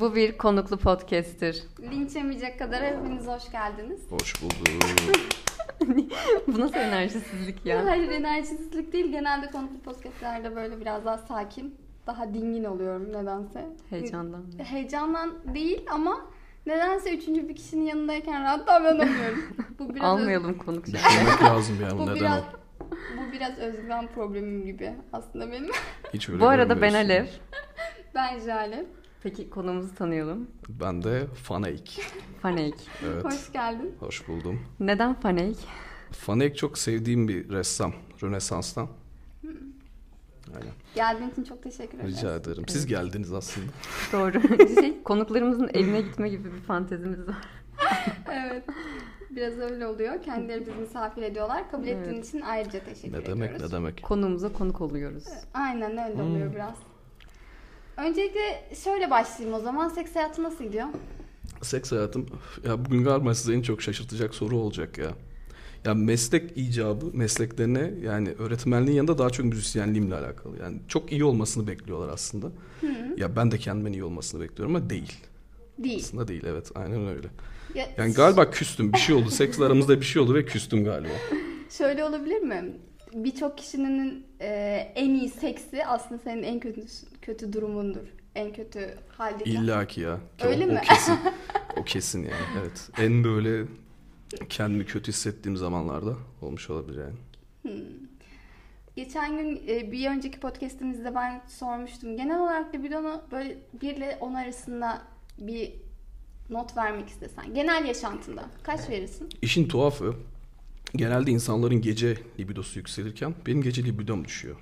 Bu bir konuklu podcast'tir. Linç yemeyecek kadar hepiniz hoş geldiniz. Hoş bulduk. Bu nasıl enerjisizlik ya? Hayır enerjisizlik değil. Genelde konuklu podcastlerde böyle biraz daha sakin, daha dingin oluyorum nedense. Heyecandan. Heyecandan değil ama nedense üçüncü bir kişinin yanındayken rahat davranamıyorum. Bu biraz Almayalım konuk. Düşünmek lazım yani Bu neden biraz o? bu biraz özgüven problemim gibi aslında benim. Hiç öyle Bu arada ben. Alev. ben Jale. Peki konumuzu tanıyalım. Ben de Faneik. Faneik. Evet. Hoş. Hoş geldin. buldum. Neden Faneik? Faneik çok sevdiğim bir ressam. Rönesans'tan. Aynen. Geldiğin için çok teşekkür ederim. Rica ederim. Siz geldiniz aslında. Doğru. şey, konuklarımızın evine gitme gibi bir fantezimiz var. evet. Biraz öyle oluyor. Kendileri bizi misafir ediyorlar. Kabul ettiğin Evet. için ayrıca teşekkür Ne ediyoruz. demek ne demek. Konuğumuza konuk oluyoruz. Aynen öyle Hmm. oluyor biraz. Öncelikle şöyle başlayayım o zaman. Seks hayatı nasıl gidiyor? Seks hayatım. Ya bugün galiba size en çok şaşırtacak soru olacak ya. Ya meslek icabı mesleklerine yani öğretmenliğin yanında daha çok müzisyenliğimle alakalı. Yani çok iyi olmasını bekliyorlar aslında. Ya ben de kendimden iyi olmasını bekliyorum ama değil. Değil. Aslında değil evet aynen öyle. Ya, Yani galiba küstüm bir şey oldu. Seksle aramızda bir şey oldu ve küstüm galiba. Şöyle olabilir mi? Birçok kişinin e, en iyi seksi aslında senin en kötü kötü durumundur. En kötü haldeki. İlla ki ya. Ki Öyle o, mi? O kesin. O kesin yani. Evet. En böyle kendimi kötü hissettiğim zamanlarda olmuş olabilir yani. Geçen gün e, bir önceki podcastimizde ben sormuştum. Genel olarak libidonu böyle 1 ile 10 arasında bir not vermek istesen. Genel yaşantında kaç verirsin? İşin tuhafı genelde insanların gece libidosu yükselirken benim gece libidom düşüyor.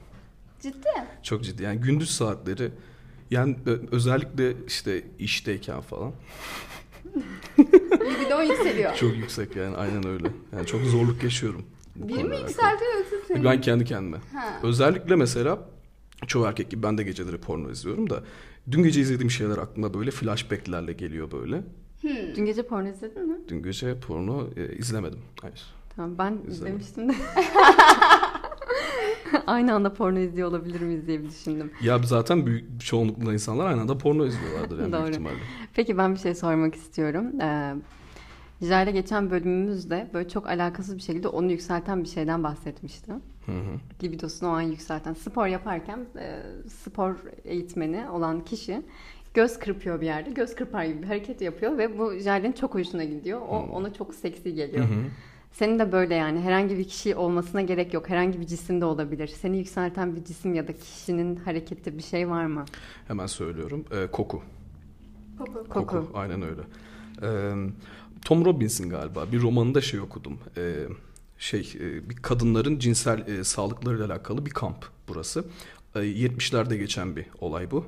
Ciddi. Çok ciddi. Yani gündüz saatleri yani ö- özellikle işte işteyken falan Libidon yükseliyor. çok yüksek yani aynen öyle. Yani çok zorluk yaşıyorum. bu Bir konuyla mi yükseltiyor yoksa? Ben kendi kendime. Ha. Özellikle mesela çoğu erkek gibi ben de geceleri porno izliyorum da dün gece izlediğim şeyler aklıma böyle flashbacklerle geliyor böyle. Dün gece porno izledin mi? Dün gece porno e, izlemedim. Hayır. Tamam ben İzlemedim. izlemiştim de. Aynı anda porno izliyor olabilir miyiz diye bir düşündüm. Ya zaten büyük çoğunlukla insanlar aynı anda porno izliyorlardır yani Doğru. büyük ihtimalle. Peki ben bir şey sormak istiyorum. Ee, Jale geçen bölümümüzde böyle çok alakasız bir şekilde onu yükselten bir şeyden bahsetmişti. Hı hı. Libidosunu o an yükselten. Spor yaparken e, spor eğitmeni olan kişi göz kırpıyor bir yerde. Göz kırpar gibi bir hareket yapıyor ve bu Jale'nin çok hoşuna gidiyor. O ona çok seksi geliyor. Hı hı. Senin de böyle yani herhangi bir kişi olmasına gerek yok. Herhangi bir cisim de olabilir. Seni yükselten bir cisim ya da kişinin hareketi bir şey var mı? Hemen söylüyorum. E, koku. Koku. Koku. Aynen öyle. E, Tom Robbins'in galiba bir romanında şey okudum. E, şey e, bir kadınların cinsel e, sağlıklarıyla alakalı bir kamp burası. E, 70'lerde geçen bir olay bu.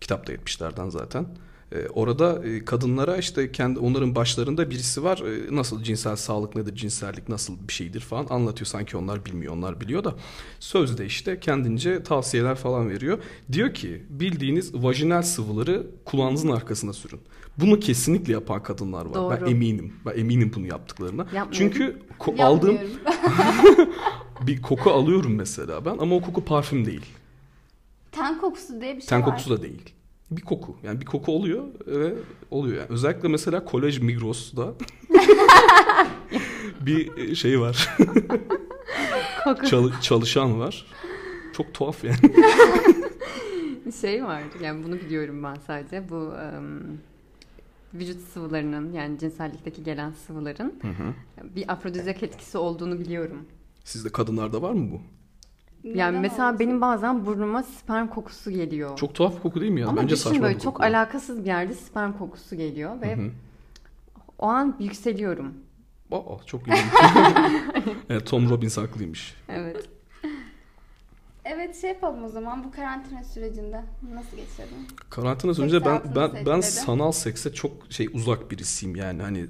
Kitap da 70'lerden zaten. E, orada e, kadınlara işte kendi onların başlarında birisi var. E, nasıl cinsel sağlık nedir, cinsellik nasıl bir şeydir falan anlatıyor. Sanki onlar bilmiyor, onlar biliyor da sözde işte kendince tavsiyeler falan veriyor. Diyor ki bildiğiniz vajinal sıvıları kulağınızın arkasına sürün. Bunu kesinlikle yapan kadınlar var. Doğru. Ben eminim. Ben eminim bunu yaptıklarına. Yapmıyorum. Çünkü ko- aldığım bir koku alıyorum mesela ben ama o koku parfüm değil. Ten kokusu diye bir şey Ten var. kokusu da değil. Bir koku. Yani bir koku oluyor ve oluyor yani. Özellikle mesela Kolej Migros'da bir şey var. Koku. Çal- çalışan var. Çok tuhaf yani. şey var yani bunu biliyorum ben sadece bu em, vücut sıvılarının yani cinsellikteki gelen sıvıların bir afrodizyak etkisi olduğunu biliyorum. Sizde kadınlarda var mı bu? Yani Neden mesela olmasın? benim bazen burnuma sperm kokusu geliyor. Çok tuhaf bir koku değil mi ya? Ama Bence düşün saçma böyle bir çok koku. alakasız bir yerde sperm kokusu geliyor ve Hı hı. o an yükseliyorum. Aa, çok ilginç. evet, Tom Robbins haklıymış. Evet. Evet şey yapalım o zaman bu karantina sürecinde nasıl geçirdin? Karantina önce ben ben ben dedi. sanal sekse çok şey uzak birisiyim yani hani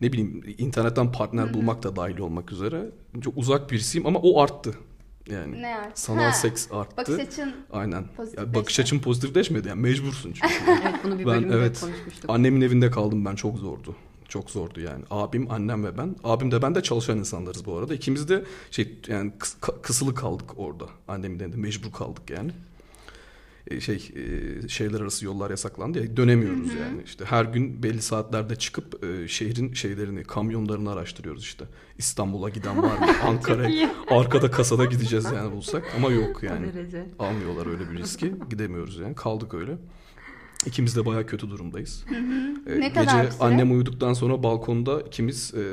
ne bileyim internetten partner bulmak da dahil olmak üzere çok uzak birisiyim ama o arttı. Yani Ne artık? sanal Ha, seks arttı. Bakış açın Aynen. Ya bakış açım pozitifleşmedi yani mecbursun çünkü. Evet bunu bir Ben, evet. konuşmuştuk. Annemin evinde kaldım ben çok zordu. Çok zordu yani. Abim, annem ve ben. Abim de ben de çalışan insanlarız bu arada. İkimiz de şey yani kıs- kısılı kaldık orada. Annemin evinde mecbur kaldık yani. E, şey e, şehirler arası yollar yasaklandı ya dönemiyoruz yani. İşte her gün belli saatlerde çıkıp e, şehrin şeylerini, kamyonlarını araştırıyoruz işte. İstanbul'a giden var mı? Ankara'ya. iyi. Arkada kasada gideceğiz yani bulsak ama yok yani. Almıyorlar öyle bir riski. Gidemiyoruz yani. Kaldık öyle. İkimiz de bayağı kötü durumdayız. Ee, Ne kadar Gece süre? annem uyuduktan sonra balkonda ikimiz e,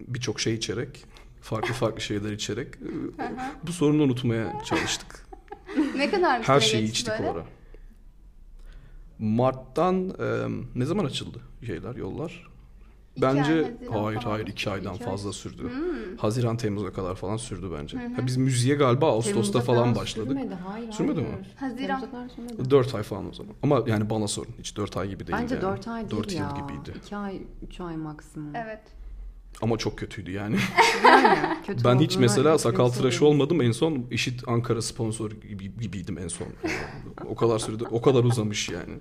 birçok şey içerek, farklı farklı şeyler içerek e, bu sorunu unutmaya çalıştık. Ne kadar bir Her şeyi içtik böyle? o ara. Mart'tan e, ne zaman açıldı şeyler, yollar? İki ay, Bence Haziran hayır falan hayır iki aydan İki ay. fazla sürdü. Hmm. Haziran Temmuz'a kadar falan sürdü bence. Ha, biz müziğe galiba Ağustos'ta Temmuz'a falan başladık. Sürmedi, hayır. Sürmedi mi? Haziran. Sürmedi. 4 ay falan o zaman. Ama yani bana sorun. Hiç 4 ay gibi değil Bence yani. 4 ay değil 4 ya. yıl gibiydi. 2 ay, 3 ay maksimum. Evet. Ama çok kötüydü yani. Yani kötü ben hiç mesela sakal tıraşı olmadım. En son işit Ankara sponsor gibi, gibiydim en son. o kadar sürede o kadar uzamış yani.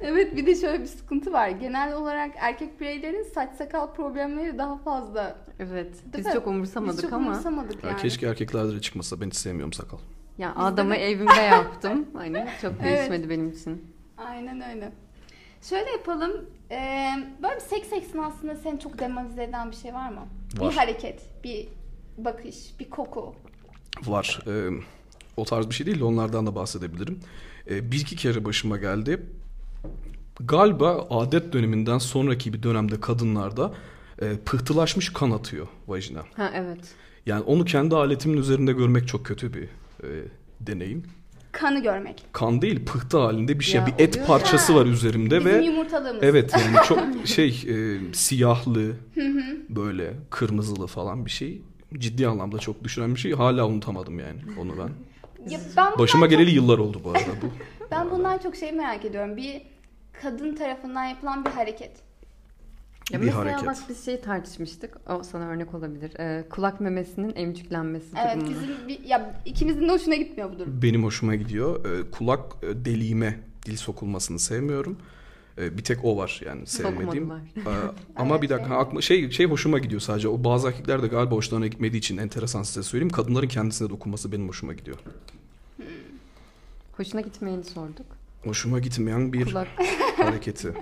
Evet bir de şöyle bir sıkıntı var. Genel olarak erkek bireylerin saç sakal problemleri daha fazla. Evet. Değil Biz mi? çok umursamadık Biz çok ama. umursamadık Ya yani. keşke erkeklerde de çıkmasa. Ben hiç sevmiyorum sakal. Ya adamı evimde yaptım. Hani çok Evet. değişmedi benim için. Aynen öyle. Şöyle yapalım. Ee, böyle bir seks esnasında seni çok demonize eden bir şey var mı? Var. Bir hareket, bir bakış, bir koku. Var. Ee, o tarz bir şey değil de onlardan da bahsedebilirim. Ee, bir iki kere başıma geldi. Galiba adet döneminden sonraki bir dönemde kadınlarda e, pıhtılaşmış kan atıyor vajina. Ha evet. Yani onu kendi aletimin üzerinde görmek çok kötü bir e, deneyim. Kanı görmek. Kan değil pıhtı halinde bir şey. Ya, bir et oluyor parçası ya. var üzerimde Bizim ve yumurtalığımız. evet yani çok şey e, siyahlı böyle kırmızılı falan bir şey. Ciddi anlamda çok düşüren bir şey. Hala unutamadım yani onu ben. Ya ben Başıma çok- geleli yıllar oldu bu arada bu. Ben bundan çok şey merak ediyorum. Bir kadın tarafından yapılan bir hareket. Ya Bir mesela hareket. bak biz şey tartışmıştık. O sana örnek olabilir. Ee, kulak memesinin emcüklenmesi Evet durumunu. bizim bir, ya ikimizin de hoşuna gitmiyor bu durum. Benim hoşuma gidiyor. E, kulak e, deliğime dil sokulmasını sevmiyorum. E, bir tek o var yani sevmediğim. Sokmadılar. E, ama Evet, bir dakika aklıma şey şey hoşuma gidiyor sadece. O bazı erkekler de galiba hoşlarına gitmediği için enteresan size söyleyeyim. Kadınların kendisine dokunması benim hoşuma gidiyor. Hoşuna gitmeyeni sorduk. Hoşuma gitmeyen bir Kulak hareketi.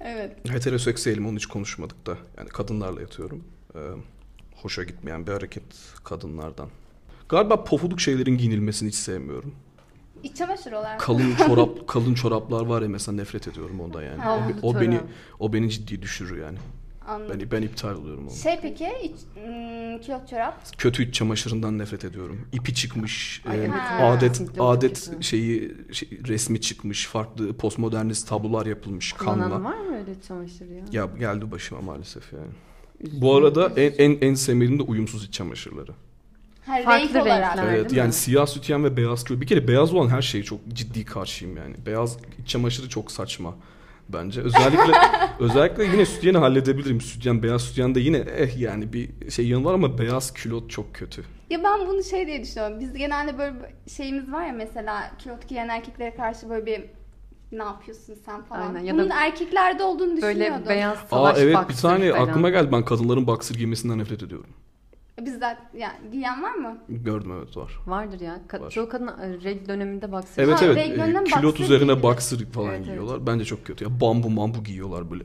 Evet. Heteroseksüelim onu hiç konuşmadık da. Yani kadınlarla yatıyorum. E, hoşa gitmeyen bir hareket kadınlardan. Galiba pofuduk şeylerin giyinilmesini hiç sevmiyorum. İç çamaşır olarak. Kalın çorap kalın çoraplar var ya mesela nefret ediyorum ondan yani. Ha. O, o beni o beni ciddi düşürür yani. Anladım. Ben ben iptal oluyorum onu. Şey peki iç, hmm, kilot çorap. Kötü iç çamaşırından nefret ediyorum. İpi çıkmış, Ay, e, adet adet şeyi şey, resmi çıkmış, farklı postmodernist tablolar yapılmış kullanan kanla. var mı öyle çamaşır ya? Ya geldi başıma maalesef yani. Üzücü. Bu arada en en en sevmediğim de uyumsuz iç çamaşırları. Her Farklı renk olarak. renkler. Evet yani mi? siyah sütyen ve beyaz kilo. Bir kere beyaz olan her şeye çok ciddi karşıyım yani. Beyaz iç çamaşırı çok saçma bence. Özellikle özellikle yine sütyeni halledebilirim. Sütyen beyaz sütyen de yine eh yani bir şey yanı var ama beyaz külot çok kötü. Ya ben bunu şey diye düşünüyorum. Biz genelde böyle şeyimiz var ya mesela kilot giyen erkeklere karşı böyle bir ne yapıyorsun sen falan. Aynen, ya Bunun da erkeklerde olduğunu düşünüyordum. Böyle beyaz Aa salaş evet bir tane falan. aklıma geldi ben kadınların boxer giymesinden nefret ediyorum. Bizden yani giyen var mı? Gördüm evet var. Vardır ya. Ka- Var. Çoğu kadın e, reg döneminde boxer. Evet Ha, evet e, külot boxer üzerine giyilir. boxer falan Evet, evet. giyiyorlar. Bence çok kötü ya. Bambu mambu giyiyorlar böyle.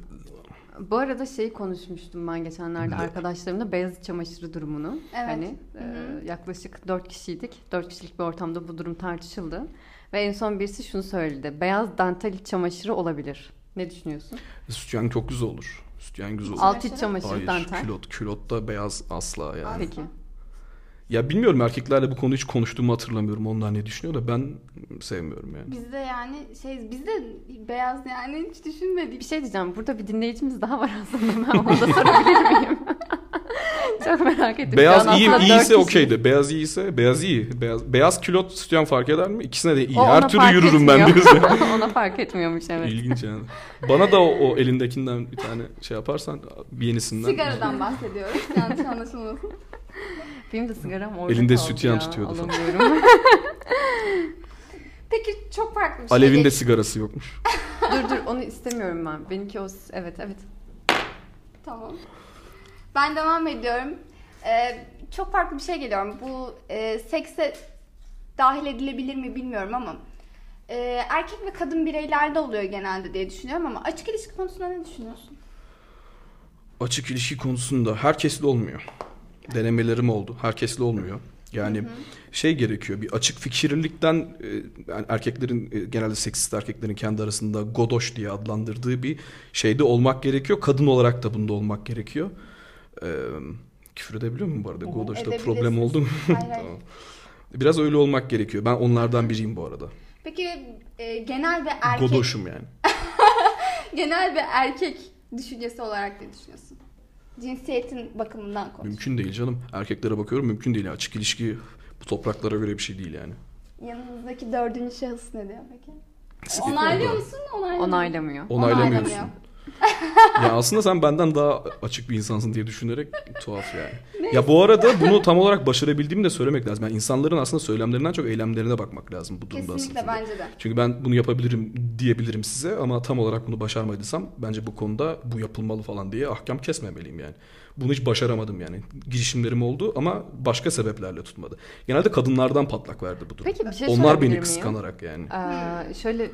Bu arada şey konuşmuştum ben geçenlerde Ne? arkadaşlarımla beyaz iç çamaşırı durumunu. Evet. Hani Hı hı. e, yaklaşık 4 kişiydik. 4 kişilik bir ortamda bu durum tartışıldı. Ve en son birisi şunu söyledi. Beyaz dantel iç çamaşırı olabilir. Ne düşünüyorsun? Sütyen çok güzel olur. Sütyen güzel olur. Alt iç çamaşırı Hayır dantel. külot. Külotta beyaz asla yani. Peki. Ya bilmiyorum erkeklerle bu konuyu hiç konuştuğumu hatırlamıyorum. Onlar ne düşünüyor da ben sevmiyorum yani. Bizde yani şey bizde beyaz yani hiç düşünmedik. Bir şey diyeceğim. Burada bir dinleyicimiz daha var aslında. Ben ona da sorabilir miyim? Çok merak ettim. Beyaz iyi iyiyse okeydi. Beyaz iyiyse beyaz iyi. Beyaz beyaz külot sütyen fark eder mi? İkisine de iyi. O Her ona türlü fark yürürüm ben etmiyor. diyorsun. ona fark etmiyormuş evet. İlginç yani. Bana da o, o elindekinden bir tane şey yaparsan bir yenisinden. Sigaradan bahsediyoruz. Yanlış anlaşılmasın. Benim de sigaram orada Elinde sütyen ya. tutuyordu falan. Peki çok farklı bir şey. Alev'in de sigarası yokmuş. dur dur onu istemiyorum ben. Benimki o evet evet. Tamam. Ben devam ediyorum. Ee, çok farklı bir şey geliyorum. Bu e, sekse dahil edilebilir mi bilmiyorum ama e, erkek ve kadın bireylerde oluyor genelde diye düşünüyorum ama açık ilişki konusunda ne düşünüyorsun? Açık ilişki konusunda herkesle olmuyor. Denemelerim oldu. Herkesle olmuyor. Yani şey gerekiyor bir açık fikirlilikten e, yani erkeklerin e, genelde seksist erkeklerin kendi arasında godoş diye adlandırdığı bir şeyde olmak gerekiyor. Kadın olarak da bunda olmak gerekiyor. Ee, küfür edebiliyor muyum bu arada? Godoş'ta Edebilirsiniz. problem oldu mu? Hayır, hayır. Tamam. Biraz öyle olmak gerekiyor. Ben onlardan biriyim bu arada. Peki e, genel ve erkek Godoşum yani. genel ve erkek düşüncesi olarak ne düşünüyorsun? Cinsiyetin bakımından konuş. Mümkün değil canım. Erkeklere bakıyorum mümkün değil. Açık ilişki bu topraklara göre bir şey değil yani. Yanınızdaki dördüncü şahıs ne diyor peki? Onaylıyor musun? Onaylamıyor. Onaylamıyor. Onaylamıyorsun. Onaylamıyor. Ya aslında sen benden daha açık bir insansın diye düşünerek tuhaf yani. Ya bu arada bunu tam olarak başarabildiğimi de söylemek lazım. Yani insanların aslında söylemlerinden çok eylemlerine bakmak lazım bu durumda Kesinlikle aslında. bence de. Çünkü ben bunu yapabilirim diyebilirim size ama tam olarak bunu başarmadıysam bence bu konuda bu yapılmalı falan diye ahkam kesmemeliyim yani. Bunu hiç başaramadım yani. Girişimlerim oldu ama başka sebeplerle tutmadı. Genelde kadınlardan patlak verdi bu durum. Peki bir şey Onlar beni miyim? kıskanarak yani. Ee, şöyle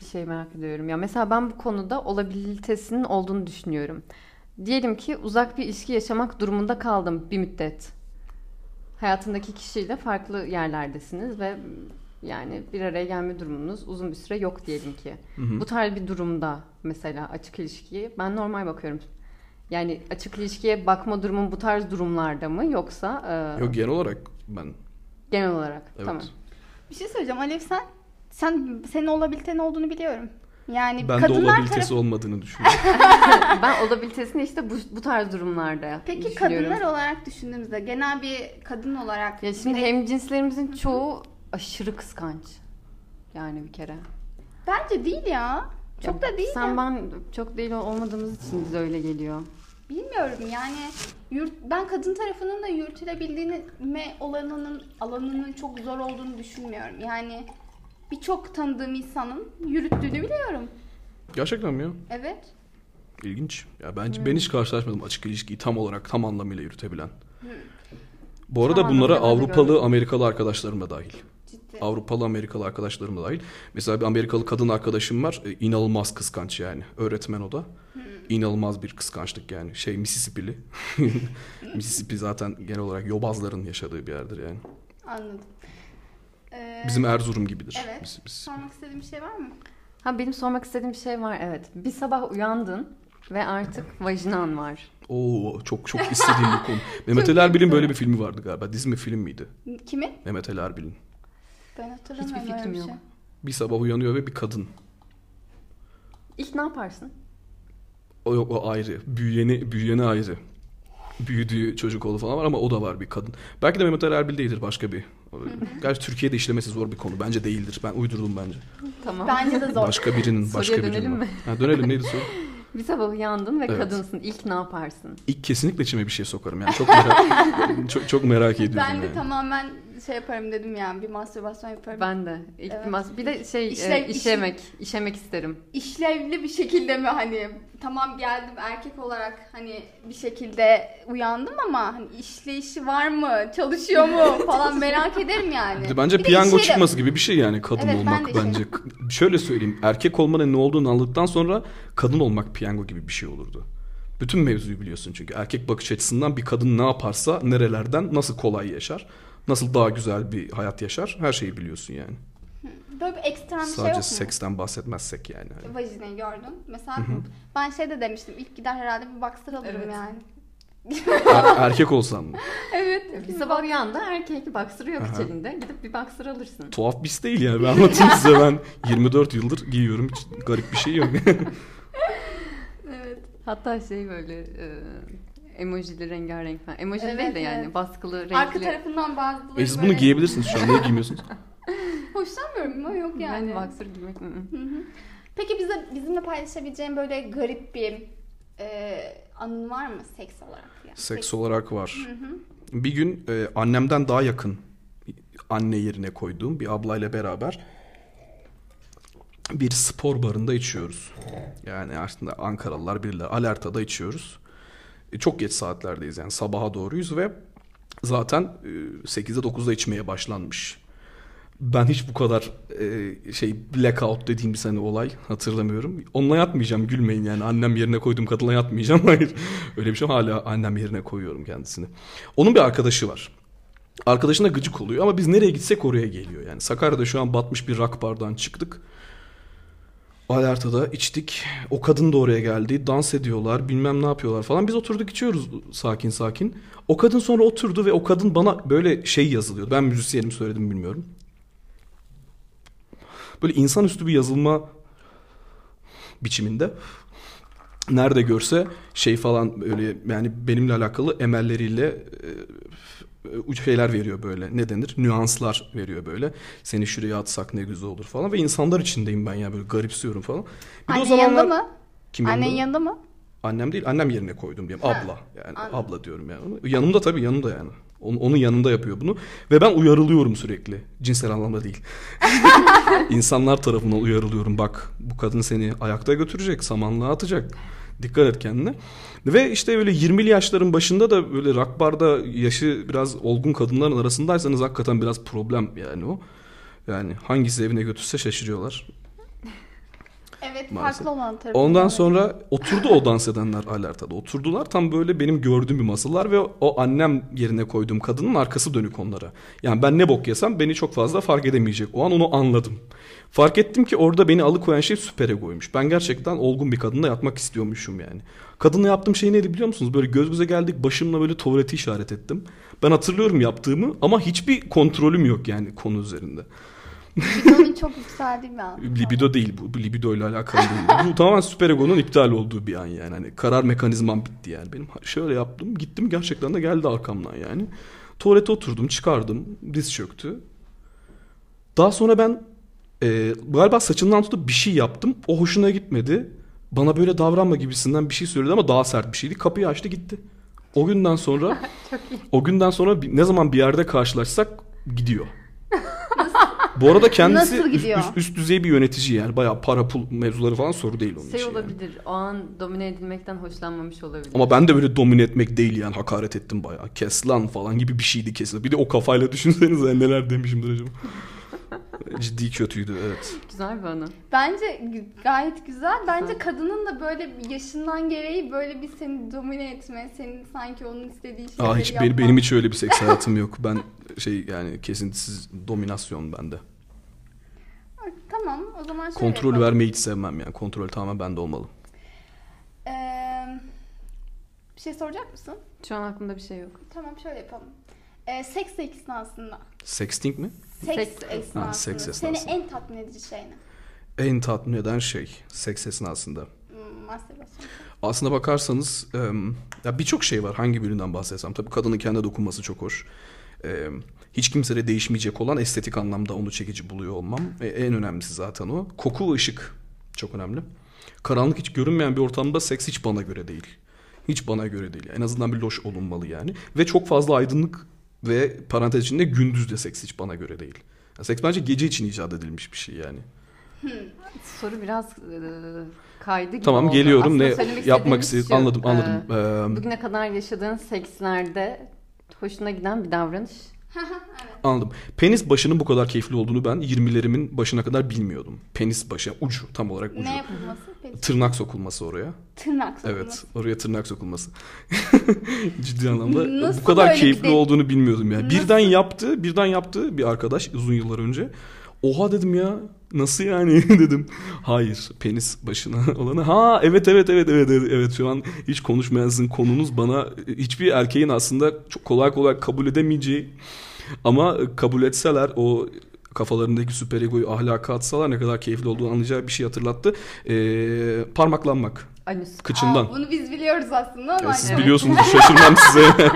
bir şey merak ediyorum. Ya mesela ben bu konuda olabilitesinin olduğunu düşünüyorum. Diyelim ki uzak bir ilişki yaşamak durumunda kaldım bir müddet. Hayatındaki kişiyle farklı yerlerdesiniz ve yani bir araya gelme durumunuz uzun bir süre yok diyelim ki. Bu tarz bir durumda mesela açık ilişkiyi ben normal bakıyorum. Yani açık ilişkiye bakma durumun bu tarz durumlarda mı yoksa e, Yok genel olarak ben genel olarak? evet. Tamam. Bir şey söyleyeceğim Alev sen sen senin olabilitenin olduğunu biliyorum. Yani Ben de kadınlar olabilitesi tarafı... olmadığını düşünüyorum. ben olabilitesini işte bu, bu tarz durumlarda Peki kadınlar olarak düşündüğümüzde genel bir kadın olarak Ya şimdi biri- hem cinslerimizin çoğu aşırı kıskanç. Yani bir kere. bence değil ya. Çok da değil Sen ya. ben çok değil olmadığımız için bize öyle geliyor. Bilmiyorum yani yurt, ben kadın tarafının da yürütülebildiğine olanının alanının çok zor olduğunu düşünmüyorum. Yani birçok tanıdığım insanın yürüttüğünü biliyorum. Gerçekten mi ya? Evet. İlginç. Ya bence ben hiç karşılaşmadım açık ilişkiyi tam olarak tam anlamıyla yürütebilen. Bu arada Tam bunlara anlamıyla ben de Avrupalı, gördüm. Amerikalı arkadaşlarım da dahil. Ciddi. Avrupalı, Amerikalı arkadaşlarım da dahil. Mesela bir Amerikalı kadın arkadaşım var. E, inanılmaz kıskanç yani. Öğretmen o da. İnanılmaz bir kıskançlık yani. Şey Mississippi'li. Mississippi zaten genel olarak yobazların yaşadığı bir yerdir yani. Anladım. Ee, Bizim Erzurum gibidir. Evet. Mississippi. sormak istediğim bir şey var mı? Ha benim sormak istediğim bir şey var evet. Bir sabah uyandın ve artık vajinan var. Oo çok çok istediğim bir konu. Mehmet Ali Erbil'in böyle bir filmi vardı galiba. Dizi mi film miydi? Kimin? Mehmet Ali Erbil'in. Ben hatırlamıyorum Hiçbir öyle fikrim bir yok. şey. Bir sabah uyanıyor ve bir kadın. İlk ne yaparsın? O yok o ayrı. Büyüyeni, büyüyeni ayrı. Büyüdüğü çocuk oğlu falan var ama o da var bir kadın. Belki de Mehmet Ali Erbil değildir başka bir. Gerçi Türkiye'de işlemesi zor bir konu. Bence değildir. Ben uydurdum bence. Tamam. Bence de zor. Başka birinin, başka Soruya birinin. dönelim mi? Ha, dönelim neydi soru? Bir sabah uyandın ve Evet. kadınsın. İlk ne yaparsın? İlk kesinlikle içime bir şey sokarım. Yani çok merak, çok, çok merak ediyorum Ben de yani. tamamen şey yaparım dedim yani bir mastürbasyon yaparım. Ben de. İlk Evet. bir, mas- bir de şey İşlev- e, işemek. işemek isterim. işlevli bir şekilde mi hani tamam geldim erkek olarak hani bir şekilde uyandım ama hani işleyişi var mı çalışıyor mu falan merak ederim yani. Bence Bir piyango de- çıkması gibi bir şey yani kadın Evet, ben olmak de bence. Şöyle söyleyeyim erkek olmanın ne olduğunu anladıktan sonra kadın olmak piyango gibi bir şey olurdu. Bütün mevzuyu biliyorsun çünkü erkek bakış açısından bir kadın ne yaparsa nerelerden nasıl kolay yaşar, nasıl daha güzel bir hayat yaşar her şeyi biliyorsun yani. Böyle bir ekstrem bir şey Sadece yok mu? seksten bahsetmezsek yani. Hani Vajinayı gördün. Mesela ben şey de demiştim ilk gider herhalde bir boxer alırım Evet. yani. Er- erkek olsan mı? Evet. Bir sabah uyandı erkek boxer'ı yok Aha. hiç elinde. Gidip bir boxer alırsın. Tuhaf bir his değil yani ben anlatayım size ben 24 yıldır giyiyorum hiç garip bir şey yok. Evet. Hatta şey böyle e, emojili rengarenk falan. Emoji Evet, değil de yani evet. baskılı renkli. Arka tarafından bazıları e siz böyle bunu giyebilirsiniz şu an niye giymiyorsunuz? hoşlanmıyorum ama yok yani. Yani boxer giymek. Peki bize bizimle paylaşabileceğin böyle garip bir e, anın var mı seks olarak? Yani? Seks olarak var. Hı hı. Bir gün e, annemden daha yakın anne yerine koyduğum bir ablayla beraber bir spor barında içiyoruz. Yani aslında Ankaralılar bilirler. Alerta'da içiyoruz. E, çok geç saatlerdeyiz yani sabaha doğruyuz ve zaten e, 8'de 9'da içmeye başlanmış. Ben hiç bu kadar e, şey blackout dediğim bir sene olay hatırlamıyorum. Onunla yatmayacağım gülmeyin yani annem yerine koyduğum kadınla yatmayacağım. Hayır öyle bir şey hala annem yerine koyuyorum kendisini. Onun bir arkadaşı var. Arkadaşına gıcık oluyor ama biz nereye gitsek oraya geliyor. Yani Sakarya'da şu an batmış bir rock bardan çıktık. Alerta'da içtik. O kadın da oraya geldi. Dans ediyorlar. Bilmem ne yapıyorlar falan. Biz oturduk içiyoruz sakin sakin. O kadın sonra oturdu ve o kadın bana böyle şey yazılıyor. Ben müzisyenim söyledim bilmiyorum. Böyle insanüstü bir yazılma biçiminde. Nerede görse şey falan böyle yani benimle alakalı emelleriyle e, şeyler veriyor böyle. Ne denir? Nüanslar veriyor böyle. Seni şuraya atsak ne güzel olur falan. Ve insanlar içindeyim ben ya böyle garipsiyorum falan. Bir Anne de o zamanlar... yanında mı? Kim Annen yanında? yanında mı? Annem değil annem yerine koydum diyeyim abla. Yani Anladım. abla diyorum yani yanımda tabii yanımda yani. Onun yanında yapıyor bunu. Ve ben uyarılıyorum sürekli. Cinsel anlamda değil. İnsanlar tarafından uyarılıyorum. Bak bu kadın seni ayakta götürecek samanlığa atacak. Dikkat et kendine ve işte böyle 20'li yaşların başında da böyle rock barda yaşı biraz olgun kadınların arasındaysanız hakikaten biraz problem yani o. Yani hangisi evine götürse şaşırıyorlar. Evet Maalesef. farklı olan tarafı. Ondan sonra oturdu o dans edenler alertada. Oturdular tam böyle benim gördüğüm bir masalar ve o annem yerine koyduğum kadının arkası dönük onlara. Yani ben ne bok yesem beni çok fazla fark edemeyecek. O an onu anladım. Fark ettim ki orada beni alıkoyan şey süper egoymuş. Ben gerçekten olgun bir kadınla yatmak istiyormuşum yani. Kadınla yaptığım şey neydi biliyor musunuz? Böyle göz göze geldik başımla böyle tuvaleti işaret ettim. Ben hatırlıyorum yaptığımı ama hiçbir kontrolüm yok yani konu üzerinde. Libidonun çok yükseldiği bir an. Libido değil bu. Libido ile alakalı değil. bu tamamen süper egonun iptal olduğu bir an yani. Hani karar mekanizmam bitti yani. Benim şöyle yaptım. Gittim gerçekten de geldi arkamdan yani. Tuvalete oturdum çıkardım. Diz çöktü. Daha sonra ben e, galiba saçından tutup bir şey yaptım. O hoşuna gitmedi. Bana böyle davranma gibisinden bir şey söyledi ama daha sert bir şeydi. Kapıyı açtı gitti. O günden sonra o günden sonra ne zaman bir yerde karşılaşsak gidiyor. Bu arada kendisi üst, üst, üst düzey bir yönetici yani. Bayağı para pul mevzuları falan soru değil onun şey için. olabilir. Yani. O an domine edilmekten hoşlanmamış olabilir. Ama ben de böyle domine etmek değil yani. Hakaret ettim bayağı. Kes lan falan gibi bir şeydi kesin. Bir de o kafayla düşünsenize neler demişimdir acaba. Ciddi kötüydü evet. Güzel bir anı. Bence gayet güzel. Bence güzel. kadının da böyle yaşından gereği böyle bir seni domine etme, senin sanki onun istediği şeyleri Aa, hiç yapmak. Benim hiç öyle bir seks hayatım yok. Ben şey yani kesintisiz dominasyon bende. Tamam o zaman şöyle Kontrol yapalım. vermeyi hiç sevmem yani. Kontrol tamamen bende olmalı. Ee, bir şey soracak mısın? Şu an aklımda bir şey yok. Tamam şöyle yapalım. Ee, seks esnasında. Sexting mi? Seks, esnasında. Ha, seks esnasında. Seni en tatmin edici şey ne? En tatmin eden şey seks esnasında. Hmm, mastürbasyon. Aslına bakarsanız ya birçok şey var. Hangi birinden bahsetsem. Tabii kadının kendi dokunması çok hoş. Hiç kimsede değişmeyecek olan estetik anlamda onu çekici buluyor olmam. E, en önemlisi zaten o. Koku ve ışık çok önemli. Karanlık hiç görünmeyen bir ortamda seks hiç bana göre değil. Hiç bana göre değil. En azından bir loş olunmalı yani. Ve çok fazla aydınlık ve parantez içinde gündüz de seks hiç bana göre değil. Yani seks bence gece için icat edilmiş bir şey yani. Hmm. Soru biraz e, kaydı gibi Tamam oldu. geliyorum Aslında ne yapmak istedim anladım anladım. Ee, bugüne kadar yaşadığın sekslerde hoşuna giden bir davranış evet. Anladım. Penis başının bu kadar keyifli olduğunu ben 20'lerimin başına kadar bilmiyordum. Penis başı ucu tam olarak ucu. Ne yapılması? Penis. Tırnak sokulması oraya. Tırnak sokulması. Evet oraya tırnak sokulması. Ciddi anlamda Nasıl bu kadar keyifli de... olduğunu bilmiyordum yani. Nasıl? Birden yaptı, birden yaptı bir arkadaş uzun yıllar önce. Oha dedim ya nasıl yani dedim. Hayır penis başına olanı. Ha evet evet evet evet evet, evet. şu an hiç konuşmayan konunuz bana hiçbir erkeğin aslında çok kolay kolay kabul edemeyeceği ama kabul etseler o kafalarındaki süper egoyu ahlaka atsalar ne kadar keyifli olduğunu anlayacağı bir şey hatırlattı. Ee, parmaklanmak. Anüs. Kıçından. Aa, bunu biz biliyoruz aslında ama. Ya siz evet. biliyorsunuz şaşırmam size.